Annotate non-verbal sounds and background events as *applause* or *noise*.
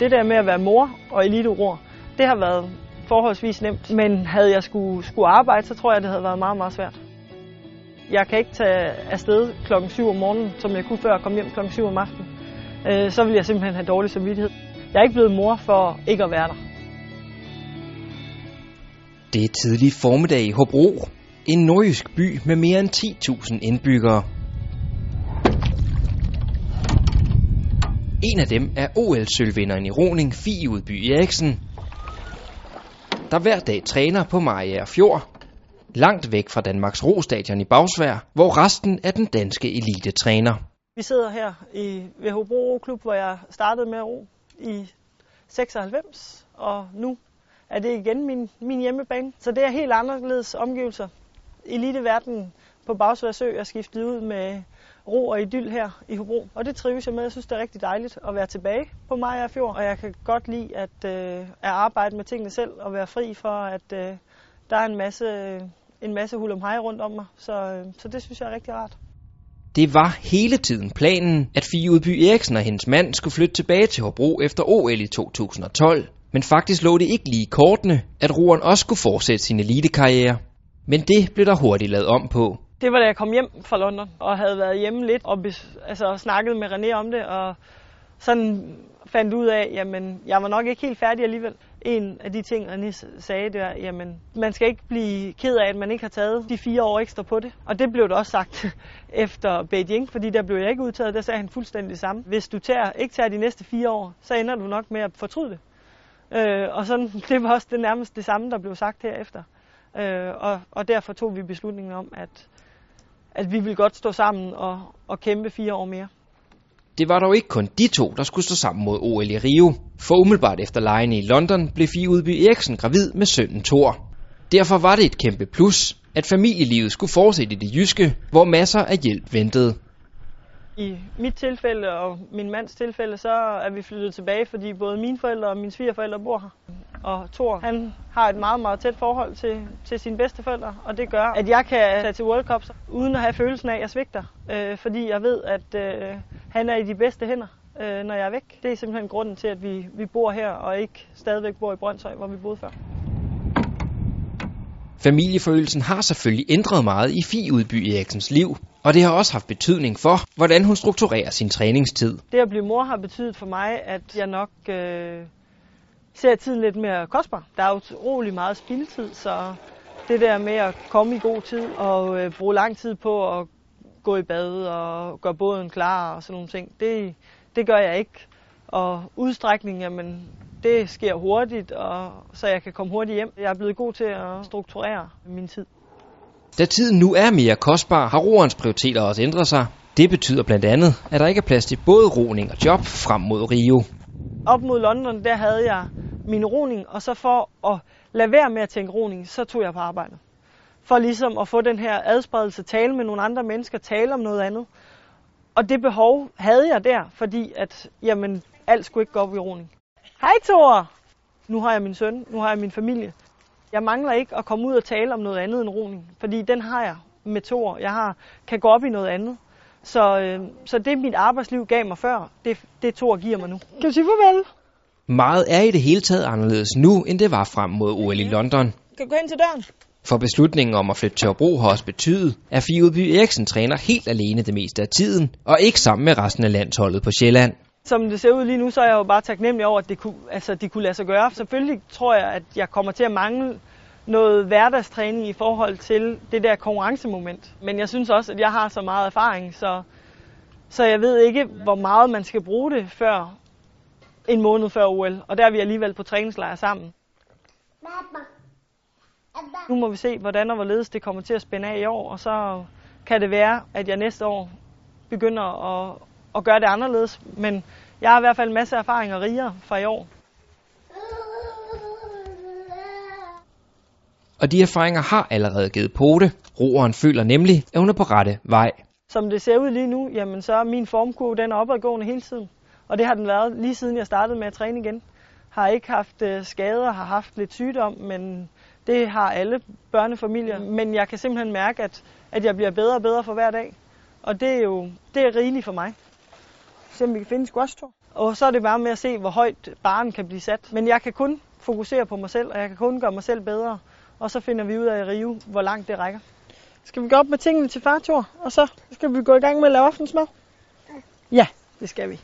Det der med at være mor og eliteroer, det har været forholdsvis nemt. Men havde jeg skulle, skulle arbejde, så tror jeg, det havde været meget, meget svært. Jeg kan ikke tage afsted klokken 7 om morgenen, som jeg kunne før og komme hjem klokken 7 om aftenen. Øh, så vil jeg simpelthen have dårlig samvittighed. Jeg er ikke blevet mor for ikke at være der. Det er tidlig formiddag i Hobro, en nordjysk by med mere end 10.000 indbyggere. En af dem er OL-sølvvinderen i roning, Fie Udby Eriksen, der hver dag træner på Mariager Fjord, langt væk fra Danmarks rostadion i Bagsvær, hvor resten af den danske elite træner. Vi sidder her i ved Hobro Klub, hvor jeg startede med at ro i 96, og nu er det igen min, min hjemmebane. Så det er helt anderledes omgivelser. Eliteverdenen på Bagsvær Sø er skiftet ud med ro og idyll her i Hobro. Og det trives jeg med. Jeg synes, det er rigtig dejligt at være tilbage på Maja Fjord. Og jeg kan godt lide at, øh, at arbejde med tingene selv og være fri for, at øh, der er en masse, en masse hul om hej rundt om mig. Så, øh, så det synes jeg er rigtig rart. Det var hele tiden planen, at Fie Udby Eriksen og hendes mand skulle flytte tilbage til Hobro efter OL i 2012. Men faktisk lå det ikke lige i kortene, at roeren også skulle fortsætte sin elitekarriere. Men det blev der hurtigt lavet om på. Det var da jeg kom hjem fra London og havde været hjemme lidt og altså, snakket med René om det. Og sådan fandt ud af, jamen jeg var nok ikke helt færdig alligevel. En af de ting, René sagde, det var, jamen man skal ikke blive ked af, at man ikke har taget de fire år ekstra på det. Og det blev det også sagt *laughs* efter Beijing, fordi der blev jeg ikke udtaget. Der sagde han fuldstændig det samme. Hvis du tager, ikke tager de næste fire år, så ender du nok med at fortryde det. Øh, og sådan, *laughs* det var også det nærmest det samme, der blev sagt herefter. Øh, og, og derfor tog vi beslutningen om, at, at vi ville godt stå sammen og, og kæmpe fire år mere. Det var dog ikke kun de to, der skulle stå sammen mod OL i Rio. For umiddelbart efter lejene i London blev Fie Udby Eriksen gravid med sønnen Thor. Derfor var det et kæmpe plus, at familielivet skulle fortsætte i det jyske, hvor masser af hjælp ventede. I mit tilfælde og min mands tilfælde, så er vi flyttet tilbage, fordi både mine forældre og mine svigerforældre bor her. Og Thor, han har et meget, meget tæt forhold til, til sine bedsteforældre, og det gør, at jeg kan tage til World Cup uden at have følelsen af, at jeg svigter. Øh, fordi jeg ved, at øh, han er i de bedste hænder, øh, når jeg er væk. Det er simpelthen grunden til, at vi, vi bor her og ikke stadigvæk bor i Brøndshøj, hvor vi boede før. Familieforøgelsen har selvfølgelig ændret meget i Fie Udby Eriksens liv, og det har også haft betydning for, hvordan hun strukturerer sin træningstid. Det at blive mor har betydet for mig, at jeg nok øh, ser tiden lidt mere kostbar. Der er utrolig meget spildtid, så det der med at komme i god tid og øh, bruge lang tid på at gå i bad og gøre båden klar og sådan nogle ting, det, det gør jeg ikke. Og udstrækning, jamen, det sker hurtigt, og så jeg kan komme hurtigt hjem. Jeg er blevet god til at strukturere min tid. Da tiden nu er mere kostbar, har roerens prioriteter også ændret sig. Det betyder blandt andet, at der ikke er plads til både roning og job frem mod Rio. Op mod London, der havde jeg min roning, og så for at lade være med at tænke roning, så tog jeg på arbejde. For ligesom at få den her adspredelse, tale med nogle andre mennesker, tale om noget andet. Og det behov havde jeg der, fordi at, jamen, alt skulle ikke gå op i roning. Hej Thor! Nu har jeg min søn, nu har jeg min familie. Jeg mangler ikke at komme ud og tale om noget andet end roning, fordi den har jeg med Thor. Jeg har, kan gå op i noget andet. Så, øh, så det mit arbejdsliv gav mig før, det, det Thor giver mig nu. Kan du sige farvel? Meget er i det hele taget anderledes nu, end det var frem mod OL i London. Kan du gå hen til døren? For beslutningen om at flytte til Hobro har også betydet, at Fie Udby Eriksen træner helt alene det meste af tiden, og ikke sammen med resten af landsholdet på Sjælland. Som det ser ud lige nu, så er jeg jo bare taknemmelig over, at det kunne, altså, de kunne lade sig gøre. Selvfølgelig tror jeg, at jeg kommer til at mangle noget hverdagstræning i forhold til det der konkurrencemoment. Men jeg synes også, at jeg har så meget erfaring, så, så jeg ved ikke, hvor meget man skal bruge det før en måned før OL. Og der er vi alligevel på træningslejr sammen. Nu må vi se, hvordan og hvorledes det kommer til at spænde af i år, og så kan det være, at jeg næste år begynder at, at gøre det anderledes. Men jeg har i hvert fald en masse erfaringer rigere fra i år. Og de erfaringer har allerede givet på det. Roeren føler nemlig, at hun er på rette vej. Som det ser ud lige nu, jamen så er min formkurve den er opadgående hele tiden. Og det har den været lige siden jeg startede med at træne igen. Har ikke haft øh, skader, har haft lidt sygdom, men det har alle børnefamilier. Men jeg kan simpelthen mærke, at, at jeg bliver bedre og bedre for hver dag. Og det er jo det er rigeligt for mig. se om vi kan finde en squash-tur. Og så er det bare med at se, hvor højt baren kan blive sat. Men jeg kan kun fokusere på mig selv, og jeg kan kun gøre mig selv bedre. Og så finder vi ud af i Rio, hvor langt det rækker. Skal vi gå op med tingene til fartur, og så skal vi gå i gang med at lave aftensmad? Ja, det skal vi.